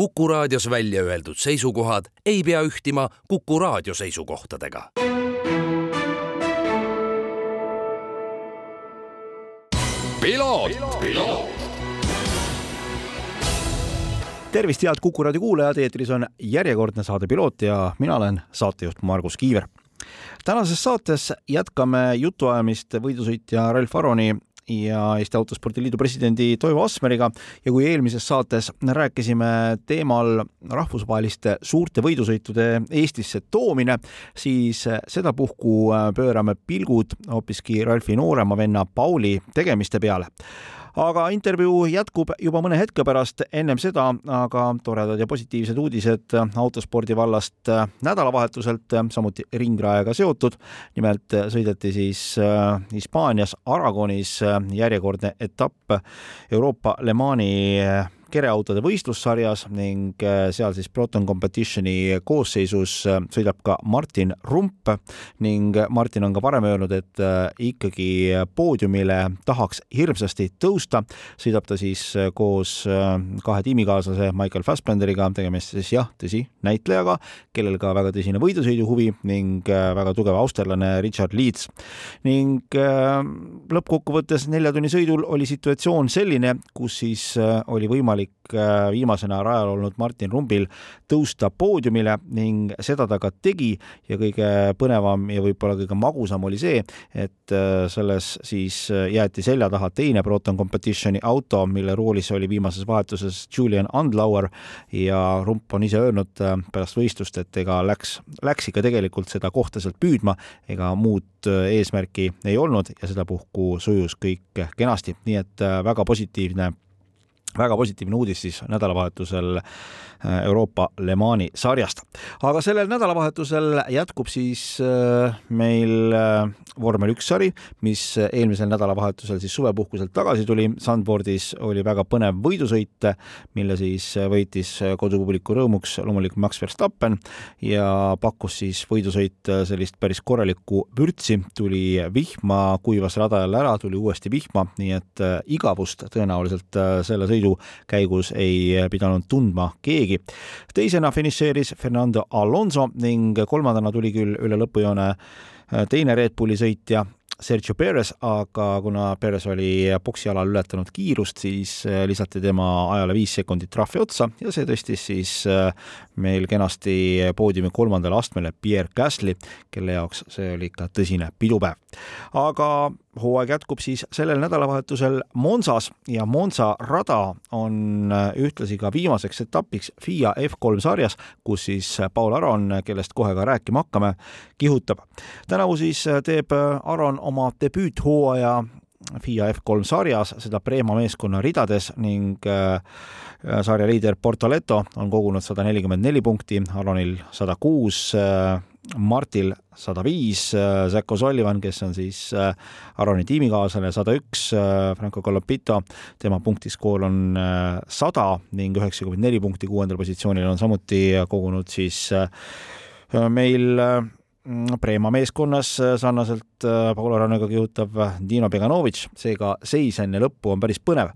Kuku raadios välja öeldud seisukohad ei pea ühtima Kuku raadio seisukohtadega. tervist, head Kuku raadio kuulajad, eetris on järjekordne saade Piloot ja mina olen saatejuht Margus Kiiver. tänases saates jätkame jutuajamist võidusõitja Ralf Aroni ja Eesti Autospordi Liidu presidendi Toivo Asmeriga. Ja kui eelmises saates rääkisime teemal rahvusvaheliste suurte võidusõitude Eestisse toomine, siis sedapuhku pöörame pilgud hoopiski Ralfi noorema venna Pauli tegemiste peale aga intervjuu jätkub juba mõne hetke pärast, ennem seda aga toredad ja positiivsed uudised autospordi vallast nädalavahetuselt, samuti ringrajaga seotud. nimelt sõideti siis äh, Hispaanias Aragonis järjekordne etapp Euroopa Le Mani kereautode võistlussarjas ning äh, seal siis Proton Competitioni koosseisus äh, sõidab ka Martin Rump ning Martin on ka varem öelnud, et äh, ikkagi poodiumile tahaks hirmsasti tõusta. sõidab ta siis koos kahe tiimikaaslase Michael Fassbenderiga, tegemist siis jah, tõsi, näitlejaga, kellel ka väga tõsine võidusõiduhuvi ning väga tugev austerlane Richard Leeds. ning lõppkokkuvõttes nelja tunni sõidul oli situatsioon selline, kus siis oli võimalik võimalik äh, viimasena rajal olnud Martin Rumbil tõusta poodiumile ning seda ta ka tegi ja kõige põnevam ja võib-olla kõige magusam oli see, et äh, selles siis äh, jäeti selja taha teine Proton Competitioni auto, mille roolis oli viimases vahetuses Julian Andlauer ja Rump on ise öelnud pärast võistlust, et ega läks, läks ikka tegelikult seda kohta sealt püüdma, ega muud eesmärki ei olnud ja sedapuhku sujus kõik kenasti, nii et väga positiivne väga positiivne uudis siis nädalavahetusel äh, Euroopa Le Mani sarjast. aga sellel nädalavahetusel jätkub siis äh, meil äh, vormel üks sari, mis eelmisel nädalavahetusel siis suvepuhkuselt tagasi tuli. Sandboardis oli väga põnev võidusõit, mille siis võitis kodupubliku rõõmuks loomulikult Max Verstappen ja pakkus siis võidusõit sellist päris korralikku vürtsi. tuli vihma, kuivas rada jälle ära, tuli uuesti vihma, nii et igavust tõenäoliselt selle sõidu sõidu käigus ei pidanud tundma keegi. teisena finišeeris Fernando Alonso ning kolmandana tuli küll üle lõpujoone teine Red Bulli sõitja Sergio Perez, aga kuna Perez oli poksialal ületanud kiirust, siis äh, lisati tema ajale viis sekundit trahvi otsa ja see tõstis siis äh, meil kenasti poodiumi kolmandale astmele Pierre Gasly, kelle jaoks see oli ikka tõsine pidupäev. aga hooaeg jätkub siis sellel nädalavahetusel Monsas ja Monza rada on äh, ühtlasi ka viimaseks etapiks FIA F3 sarjas, kus siis Paul Aron, kellest kohe ka rääkima hakkame, kihutab. tänavu siis teeb Aron oma debüüthooaja FIA F3 sarjas, seda Prema meeskonna ridades ning äh, sarja liider Portoleto on kogunud sada nelikümmend neli punkti, Aronil sada kuus, äh, Martil sada viis, äh, Zac O'Sullivan, kes on siis Aroni tiimikaaslane, sada üks, Franco Colapito, tema punktiskoor on sada ning üheksakümmend neli punkti kuuendal positsioonil on samuti kogunud siis meil Preema meeskonnas äh, sarnaselt äh, Paul Rannaga kihutab Dino Beganovitš, seega seis enne lõppu on päris põnev.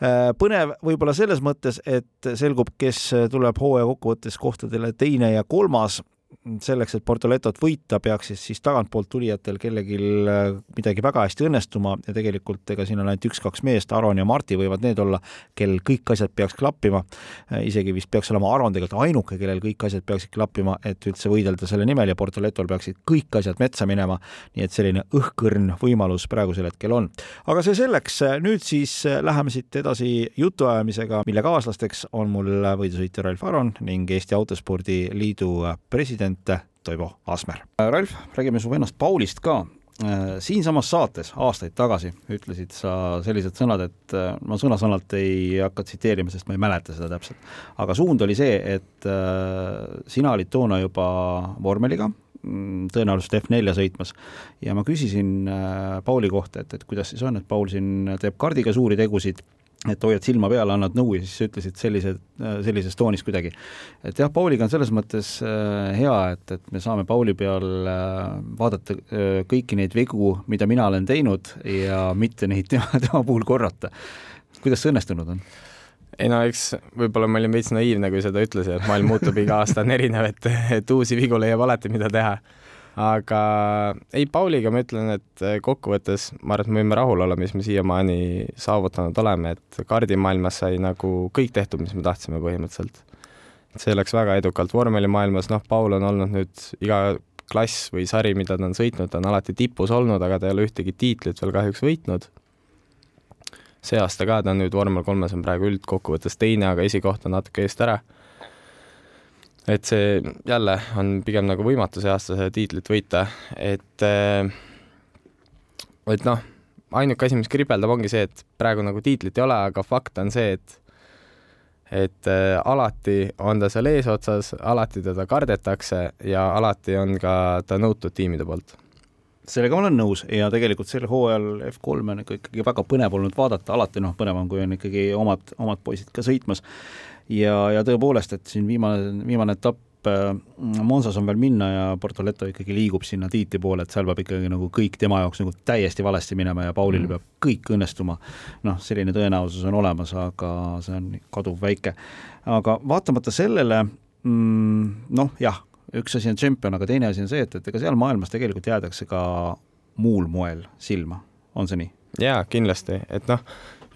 Äh, põnev võib-olla selles mõttes, et selgub, kes tuleb hooaja kokkuvõttes kohtadele teine ja kolmas selleks, et Portoletot võita, peaks siis, siis tagantpoolt tulijatel kellelgi äh, midagi väga hästi õnnestuma ja tegelikult ega siin on ainult üks-kaks meest, Aron ja Marti võivad need olla, kellel kõik asjad peaks klappima. Äh, isegi vist peaks olema Aron tegelikult ainuke, kellel kõik asjad peaksid klappima, et üldse võidelda selle nimel ja Portoletol peaksid kõik asjad metsa minema. nii et selline õhkõrn võimalus praegusel hetkel on. aga see selleks, nüüd siis äh, läheme siit edasi jutuajamisega, mille kaaslasteks on mul võidusõitja Ralf Aron ning Eesti Autospordi Liidu president president Toivo Asmer. Ralf, räägime su vennast Paulist ka. siinsamas saates aastaid tagasi ütlesid sa sellised sõnad, et ma sõna-sõnalt ei hakka tsiteerima, sest ma ei mäleta seda täpselt, aga suund oli see, et äh, sina olid toona juba vormeliga, mm, tõenäoliselt F4 sõitmas ja ma küsisin äh, Pauli kohta, et, et kuidas siis on, et Paul siin teeb kardiga suuri tegusid et hoiad silma peal, annad nõu ja siis ütlesid sellise, sellises toonis kuidagi. et jah, Pauliga on selles mõttes äh, hea, et, et me saame Pauli peal äh, vaadata äh, kõiki neid vigu, mida mina olen teinud ja mitte neid tema, tema puhul korrata. kuidas see õnnestunud on? ei no eks võib-olla ma olin veits naiivne, kui seda ütlesin, et maailm muutub iga aasta on erinev, et, et uusi vigu leiab alati, mida teha. Aga ei, Pauliga ma ütlen, et kokkuvõttes ma arvan, et me võime rahul olla, mis me siiamaani saavutanud oleme, et kardimaailmas sai nagu kõik tehtud, mis me tahtsime põhimõtteliselt. see läks väga edukalt vormelimaailmas, noh, Paul on olnud nüüd iga klass või sari, mida ta on sõitnud, ta on alati tipus olnud, aga ta ei ole ühtegi tiitlit veel kahjuks võitnud see aasta ka, ta on nüüd vormel kolmes on praegu üldkokkuvõttes teine, aga esikoht on natuke eest ära. Et see jälle on pigem nagu võimatu see aasta seda tiitlit võita, et eh, et noh, ainuke asi, mis kribeldab, ongi see, et praegu nagu tiitlit ei ole, aga fakt on see, et et äh, alati on ta seal eesotsas, alati teda kardetakse ja alati on ka ta nõutud tiimide poolt sellega ma olen nõus ja tegelikult sel hooajal F3 on ikka ikkagi väga põnev olnud vaadata, alati noh, põnevam, kui on ikkagi omad, omad poisid ka sõitmas. Ja, ja tõepoolest, et siin viimane, viimane etapp äh, Monsas on veel minna ja Portoleto ikkagi liigub sinna tiitli poole, et seal peab ikkagi nagu kõik tema jaoks nagu täiesti valesti minema ja Paulil mm. peab kõik õnnestuma. noh, selline tõenäosus on olemas, aga see on kaduvväike. aga vaatamata sellele mm, noh, jah üks asi on tšempion, aga teine asi on see, et, et ega seal maailmas tegelikult jäädakse ka muul moel silma, on see nii? jaa, kindlasti, et noh,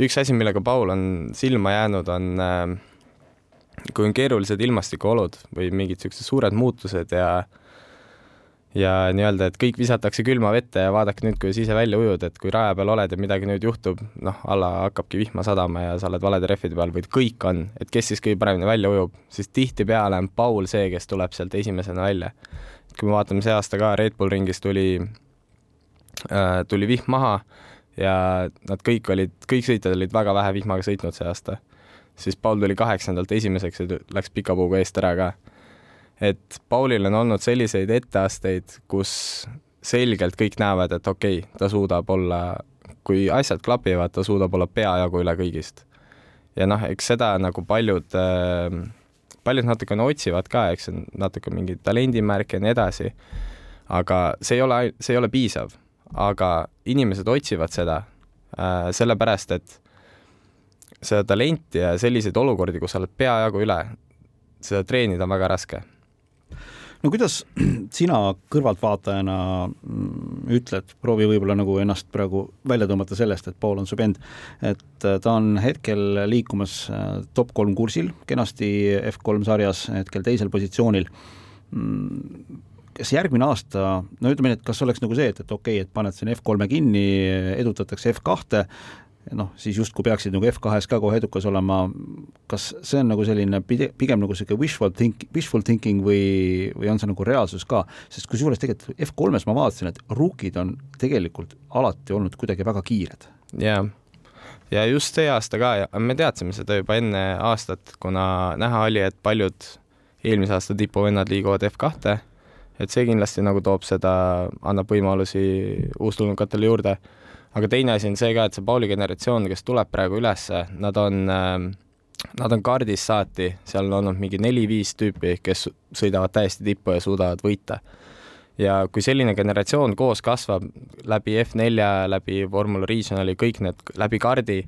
üks asi, millega Paul on silma jäänud, on äh, kui on keerulised ilmastikuolud või mingid niisugused suured muutused ja ja nii-öelda, et kõik visatakse külma vette ja vaadake nüüd, kuidas ise välja ujud, et kui raja peal oled ja midagi nüüd juhtub, noh, alla hakkabki vihma sadama ja sa oled valede rehvide peal või kõik on, et kes siis kõige paremini välja ujub, siis tihtipeale on Paul see, kes tuleb sealt esimesena välja. kui me vaatame see aasta ka Red Bull ringis tuli äh,, tuli vihm maha ja nad kõik olid, kõik sõitjad olid väga vähe vihmaga sõitnud see aasta, siis Paul tuli kaheksandalt esimeseks ja läks pika puuga eest ära ka et Paulil on olnud selliseid etteasteid, kus selgelt kõik näevad, et okei okay,, ta suudab olla, kui asjad klapivad, ta suudab olla peajagu üle kõigist. ja noh, eks seda nagu paljud, äh, paljud natukene otsivad ka, eks natuke mingeid talendimärke ja nii edasi, aga see ei ole, see ei ole piisav. aga inimesed otsivad seda äh, sellepärast, et seda talenti ja selliseid olukordi, kus sa oled peajagu üle, seda treenida on väga raske. No kuidas sina kõrvaltvaatajana mm, ütled, proovi võib-olla nagu ennast praegu välja tõmmata sellest, et Paul on su vend, et äh, ta on hetkel liikumas äh, top kolm kursil, kenasti F3 sarjas hetkel teisel positsioonil. Mm, kas järgmine aasta, no ütleme nii, et kas oleks nagu see, et, et okei okay,, et paned siin F3-e kinni, edutatakse F2-e, noh, siis justkui peaksid nagu F2-s ka kohe edukas olema, kas see on nagu selline pide-, pigem nagu niisugune wishful think, wishful thinking või, või on see nagu reaalsus ka, sest kusjuures tegelikult F3-s ma vaatasin, et rookid on tegelikult alati olnud kuidagi väga kiired. jaa, ja just see aasta ka me teadsime seda juba enne aastat, kuna näha oli, et paljud eelmise aasta tipuvennad liiguvad F2-e, et see kindlasti nagu toob seda, annab võimalusi uustulnukatele juurde aga teine asi on see ka, et see Pauli generatsioon, kes tuleb praegu ülesse, nad on äh, Nad on kardist saati, seal on olnud mingi neli-viis tüüpi, kes sõidavad täiesti tippu ja suudavad võita. ja kui selline generatsioon koos kasvab läbi F4, läbi Formula Regionali, kõik need läbi kardi,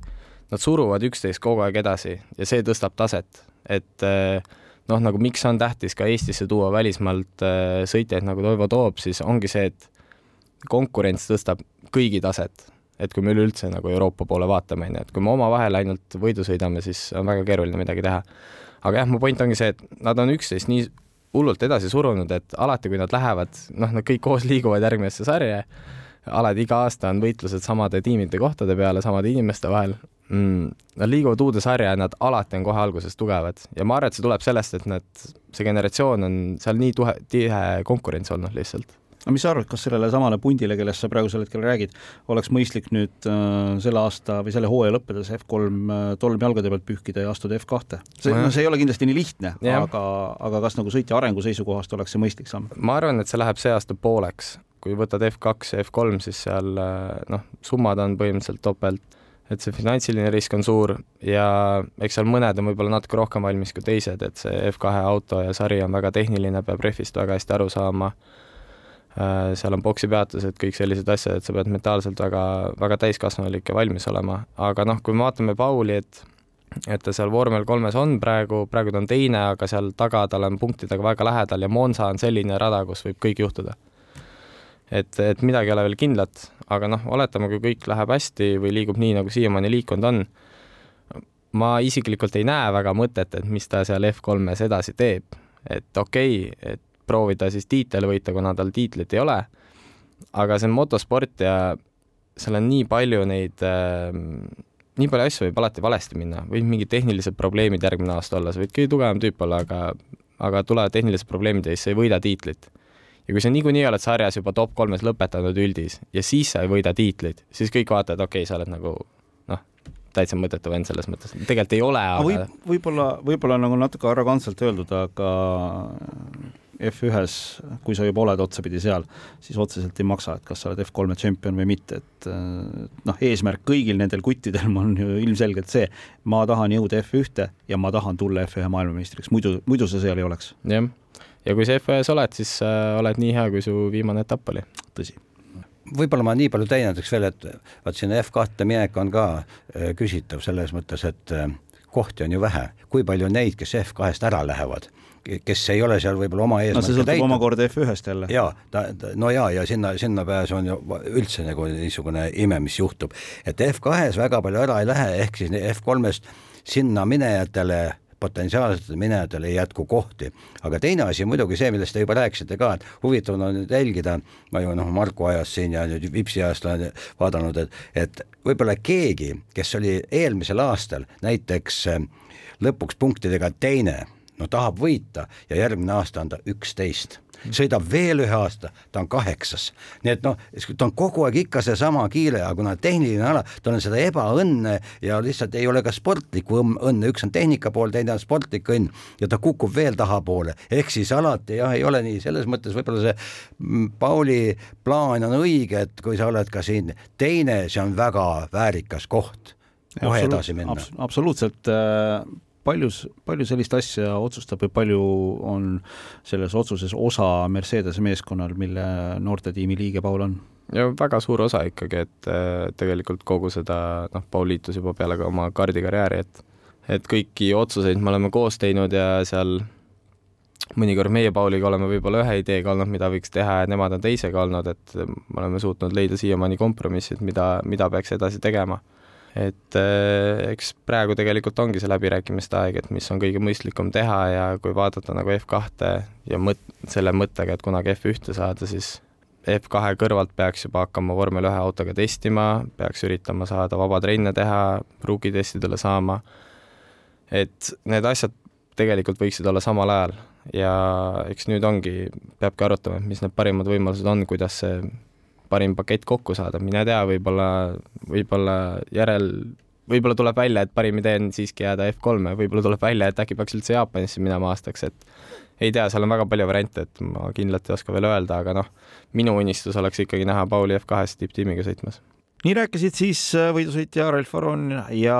nad suruvad üksteist kogu aeg edasi ja see tõstab taset, et äh, noh, nagu miks on tähtis ka Eestisse tuua välismaalt äh, sõitjaid, nagu Toivo toob, siis ongi see, et konkurents tõstab kõigi taset et kui me üleüldse nagu Euroopa poole vaatame, on ju, et kui me omavahel ainult võidu sõidame, siis on väga keeruline midagi teha. aga jah, mu point ongi see, et nad on üksteist nii hullult edasi surunud, et alati, kui nad lähevad, noh, nad kõik koos liiguvad järgmisesse sarja, alati iga aasta on võitlused samade tiimide kohtade peale, samade inimeste vahel mm,, nad liiguvad uude sarja ja nad alati on kohe alguses tugevad ja ma arvan, et see tuleb sellest, et nad, see generatsioon on seal nii tuhe, tihe konkurents olnud lihtsalt aga mis sa arvad, kas sellele samale pundile, kellest sa praegusel hetkel räägid, oleks mõistlik nüüd äh, selle aasta või selle hooaja lõppedes F3 äh, tolm jalgade pealt pühkida ja astuda F2-te? see, no see ei ole kindlasti nii lihtne, aga, aga kas nagu sõitja arengu seisukohast oleks see mõistlik samm? ma arvan, et see läheb see aasta pooleks, kui võtad F2 ja F3, siis seal äh, noh, summad on põhimõtteliselt topelt et see finantsiline risk on suur ja eks seal mõned on võib-olla natuke rohkem valmis kui teised, et see F2 auto ja sari on väga tehniline, peab rehvist väga hästi aru saama seal on poksipeatused, kõik sellised asjad, et sa pead mentaalselt väga, väga täiskasvanulik ja valmis olema, aga noh, kui me vaatame Pauli, et et ta seal vormel kolmes on praegu, praegu ta on teine, aga seal taga tal on punktidega väga lähedal ja Monza on selline rada, kus võib kõik juhtuda. et, et midagi ei ole veel kindlat, aga noh, oletame, kui kõik läheb hästi või liigub nii, nagu siiamaani liikunud on, ma isiklikult ei näe väga mõtet, et mis ta seal F3-s edasi teeb. et okei okay,, et proovida siis tiitel võita, kuna tal tiitlit ei ole, aga see on motosport ja seal on nii palju neid äh, nii palju asju võib alati valesti minna, võib mingid tehnilised probleemid järgmine aasta olla, sa võid kõige tugevam tüüp olla, aga aga tulevad tehnilised probleemid ja siis sa ei võida tiitlit. ja kui sa niikuinii oled sarjas juba top kolmes lõpetanud üldis ja siis sa ei võida tiitlit, siis kõik vaatavad, okei okay,, sa oled nagu noh, täitsa mõttetu vend selles mõttes, tegelikult ei ole, aga võib, võib-olla, võib-olla nagu natuke arrogantselt öeldud, aga F1-s, kui sa juba oled otsapidi seal, siis otseselt ei maksa, et kas sa oled F3-e tšempion või mitte, et noh, eesmärk kõigil nendel kuttidel on ju ilmselgelt see, ma tahan jõuda F1-te ja ma tahan tulla F1 maailmameistriks, muidu, muidu sa seal ei oleks. jah, ja kui sa F1-s oled, siis äh, oled nii hea, kui su viimane etapp oli. tõsi võib-olla ma nii palju täiendaks veel, et vaat sinna F2-te minek on ka äh, küsitav selles mõttes, et äh, kohti on ju vähe, kui palju on neid, kes F2-st ära lähevad kes ei ole seal võib-olla oma eesmärke no see sõltub omakorda F1-st jälle. jaa, ta, ta, no jaa, ja sinna, sinna pääsu on ju üldse nagu niisugune ime, mis juhtub. et F2-s väga palju ära ei lähe, ehk siis F3-st sinna minejatele potentsiaalsetele minejatele ei jätku kohti. aga teine asi muidugi see, millest te juba rääkisite ka, et huvitav on nüüd jälgida, ma ju noh, Marku ajast siin ja nüüd Vipsi ajast olen vaadanud, et, et võib-olla keegi, kes oli eelmisel aastal näiteks eh, lõpuks punktidega teine no tahab võita ja järgmine aasta on ta üksteist. Sõidab veel ühe aasta, ta on kaheksas. nii et noh, ta on kogu aeg ikka seesama kiire, aga kuna tehniline ala, tal on seda ebaõnne ja lihtsalt ei ole ka sportlikku õnne, üks on tehnika pool, teine on sportlik õnn ja ta kukub veel tahapoole, ehk siis alati jah, ei ole nii, selles mõttes võib-olla see mm, Pauli plaan on õige, et kui sa oled ka siin teine, see on väga väärikas koht. Kohe edasi minna. abs. absoluutselt paljus, palju sellist asja otsustab või palju on selles otsuses osa Mercedese meeskonnal, mille noortetiimi liige Paul on? ja väga suur osa ikkagi, et äh, tegelikult kogu seda, noh, Paul liitus juba peale ka oma kaardikarjääri, et et kõiki otsuseid me oleme koos teinud ja seal mõnikord meie Pauliga oleme võib-olla ühe ideega olnud, mida võiks teha ja nemad on teisega olnud, et me oleme suutnud leida siiamaani kompromissid, mida, mida peaks edasi tegema et äh, eks praegu tegelikult ongi see läbirääkimiste aeg, et mis on kõige mõistlikum teha ja kui vaadata nagu F2-te ja mõt-, selle mõttega, et kunagi F1-te saada, siis F2 kõrvalt peaks juba hakkama vormel ühe autoga testima, peaks üritama saada vabatrenne teha, ruukitestidele saama, et need asjad tegelikult võiksid olla samal ajal. Ja eks nüüd ongi, peabki arutama, et mis need parimad võimalused on, kuidas see parim pakett kokku saada, mine tea, võib-olla, võib-olla järel, võib-olla tuleb välja, et parim idee on siiski jääda F3-e, võib-olla tuleb välja, et äkki peaks üldse Jaapanisse minema aastaks, et ei tea, seal on väga palju variante, et ma kindlalt ei oska veel öelda, aga noh, minu unistus oleks ikkagi näha Pauli F2-s tipptiimiga sõitmas nii rääkisid siis äh, võidusõitja Ralf Aron ja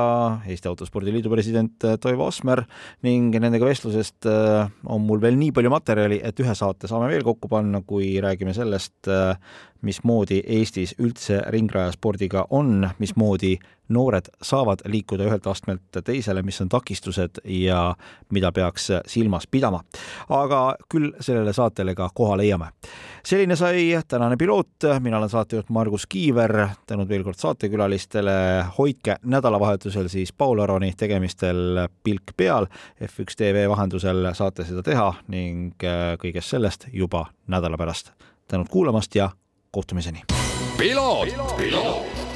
Eesti Autospordi Liidu president äh, Toivo Asmer ning nendega vestlusest äh, on mul veel nii palju materjali, et ühe saate saame veel kokku panna, kui räägime sellest, mismoodi Eestis üldse ringrajaspordiga on, mismoodi noored saavad liikuda ühelt astmelt teisele, mis on takistused ja mida peaks silmas pidama. aga küll sellele saatele ka koha leiame. selline sai tänane piloot, mina olen saatejuht Margus Kiiver, tänud veel kord saatekülalistele, hoidke nädalavahetusel siis Paul Aroni tegemistel pilk peal, F1 tv vahendusel saate seda teha ning kõigest sellest juba nädala pärast. tänud kuulamast ja kohtumiseni. piloot, piloot..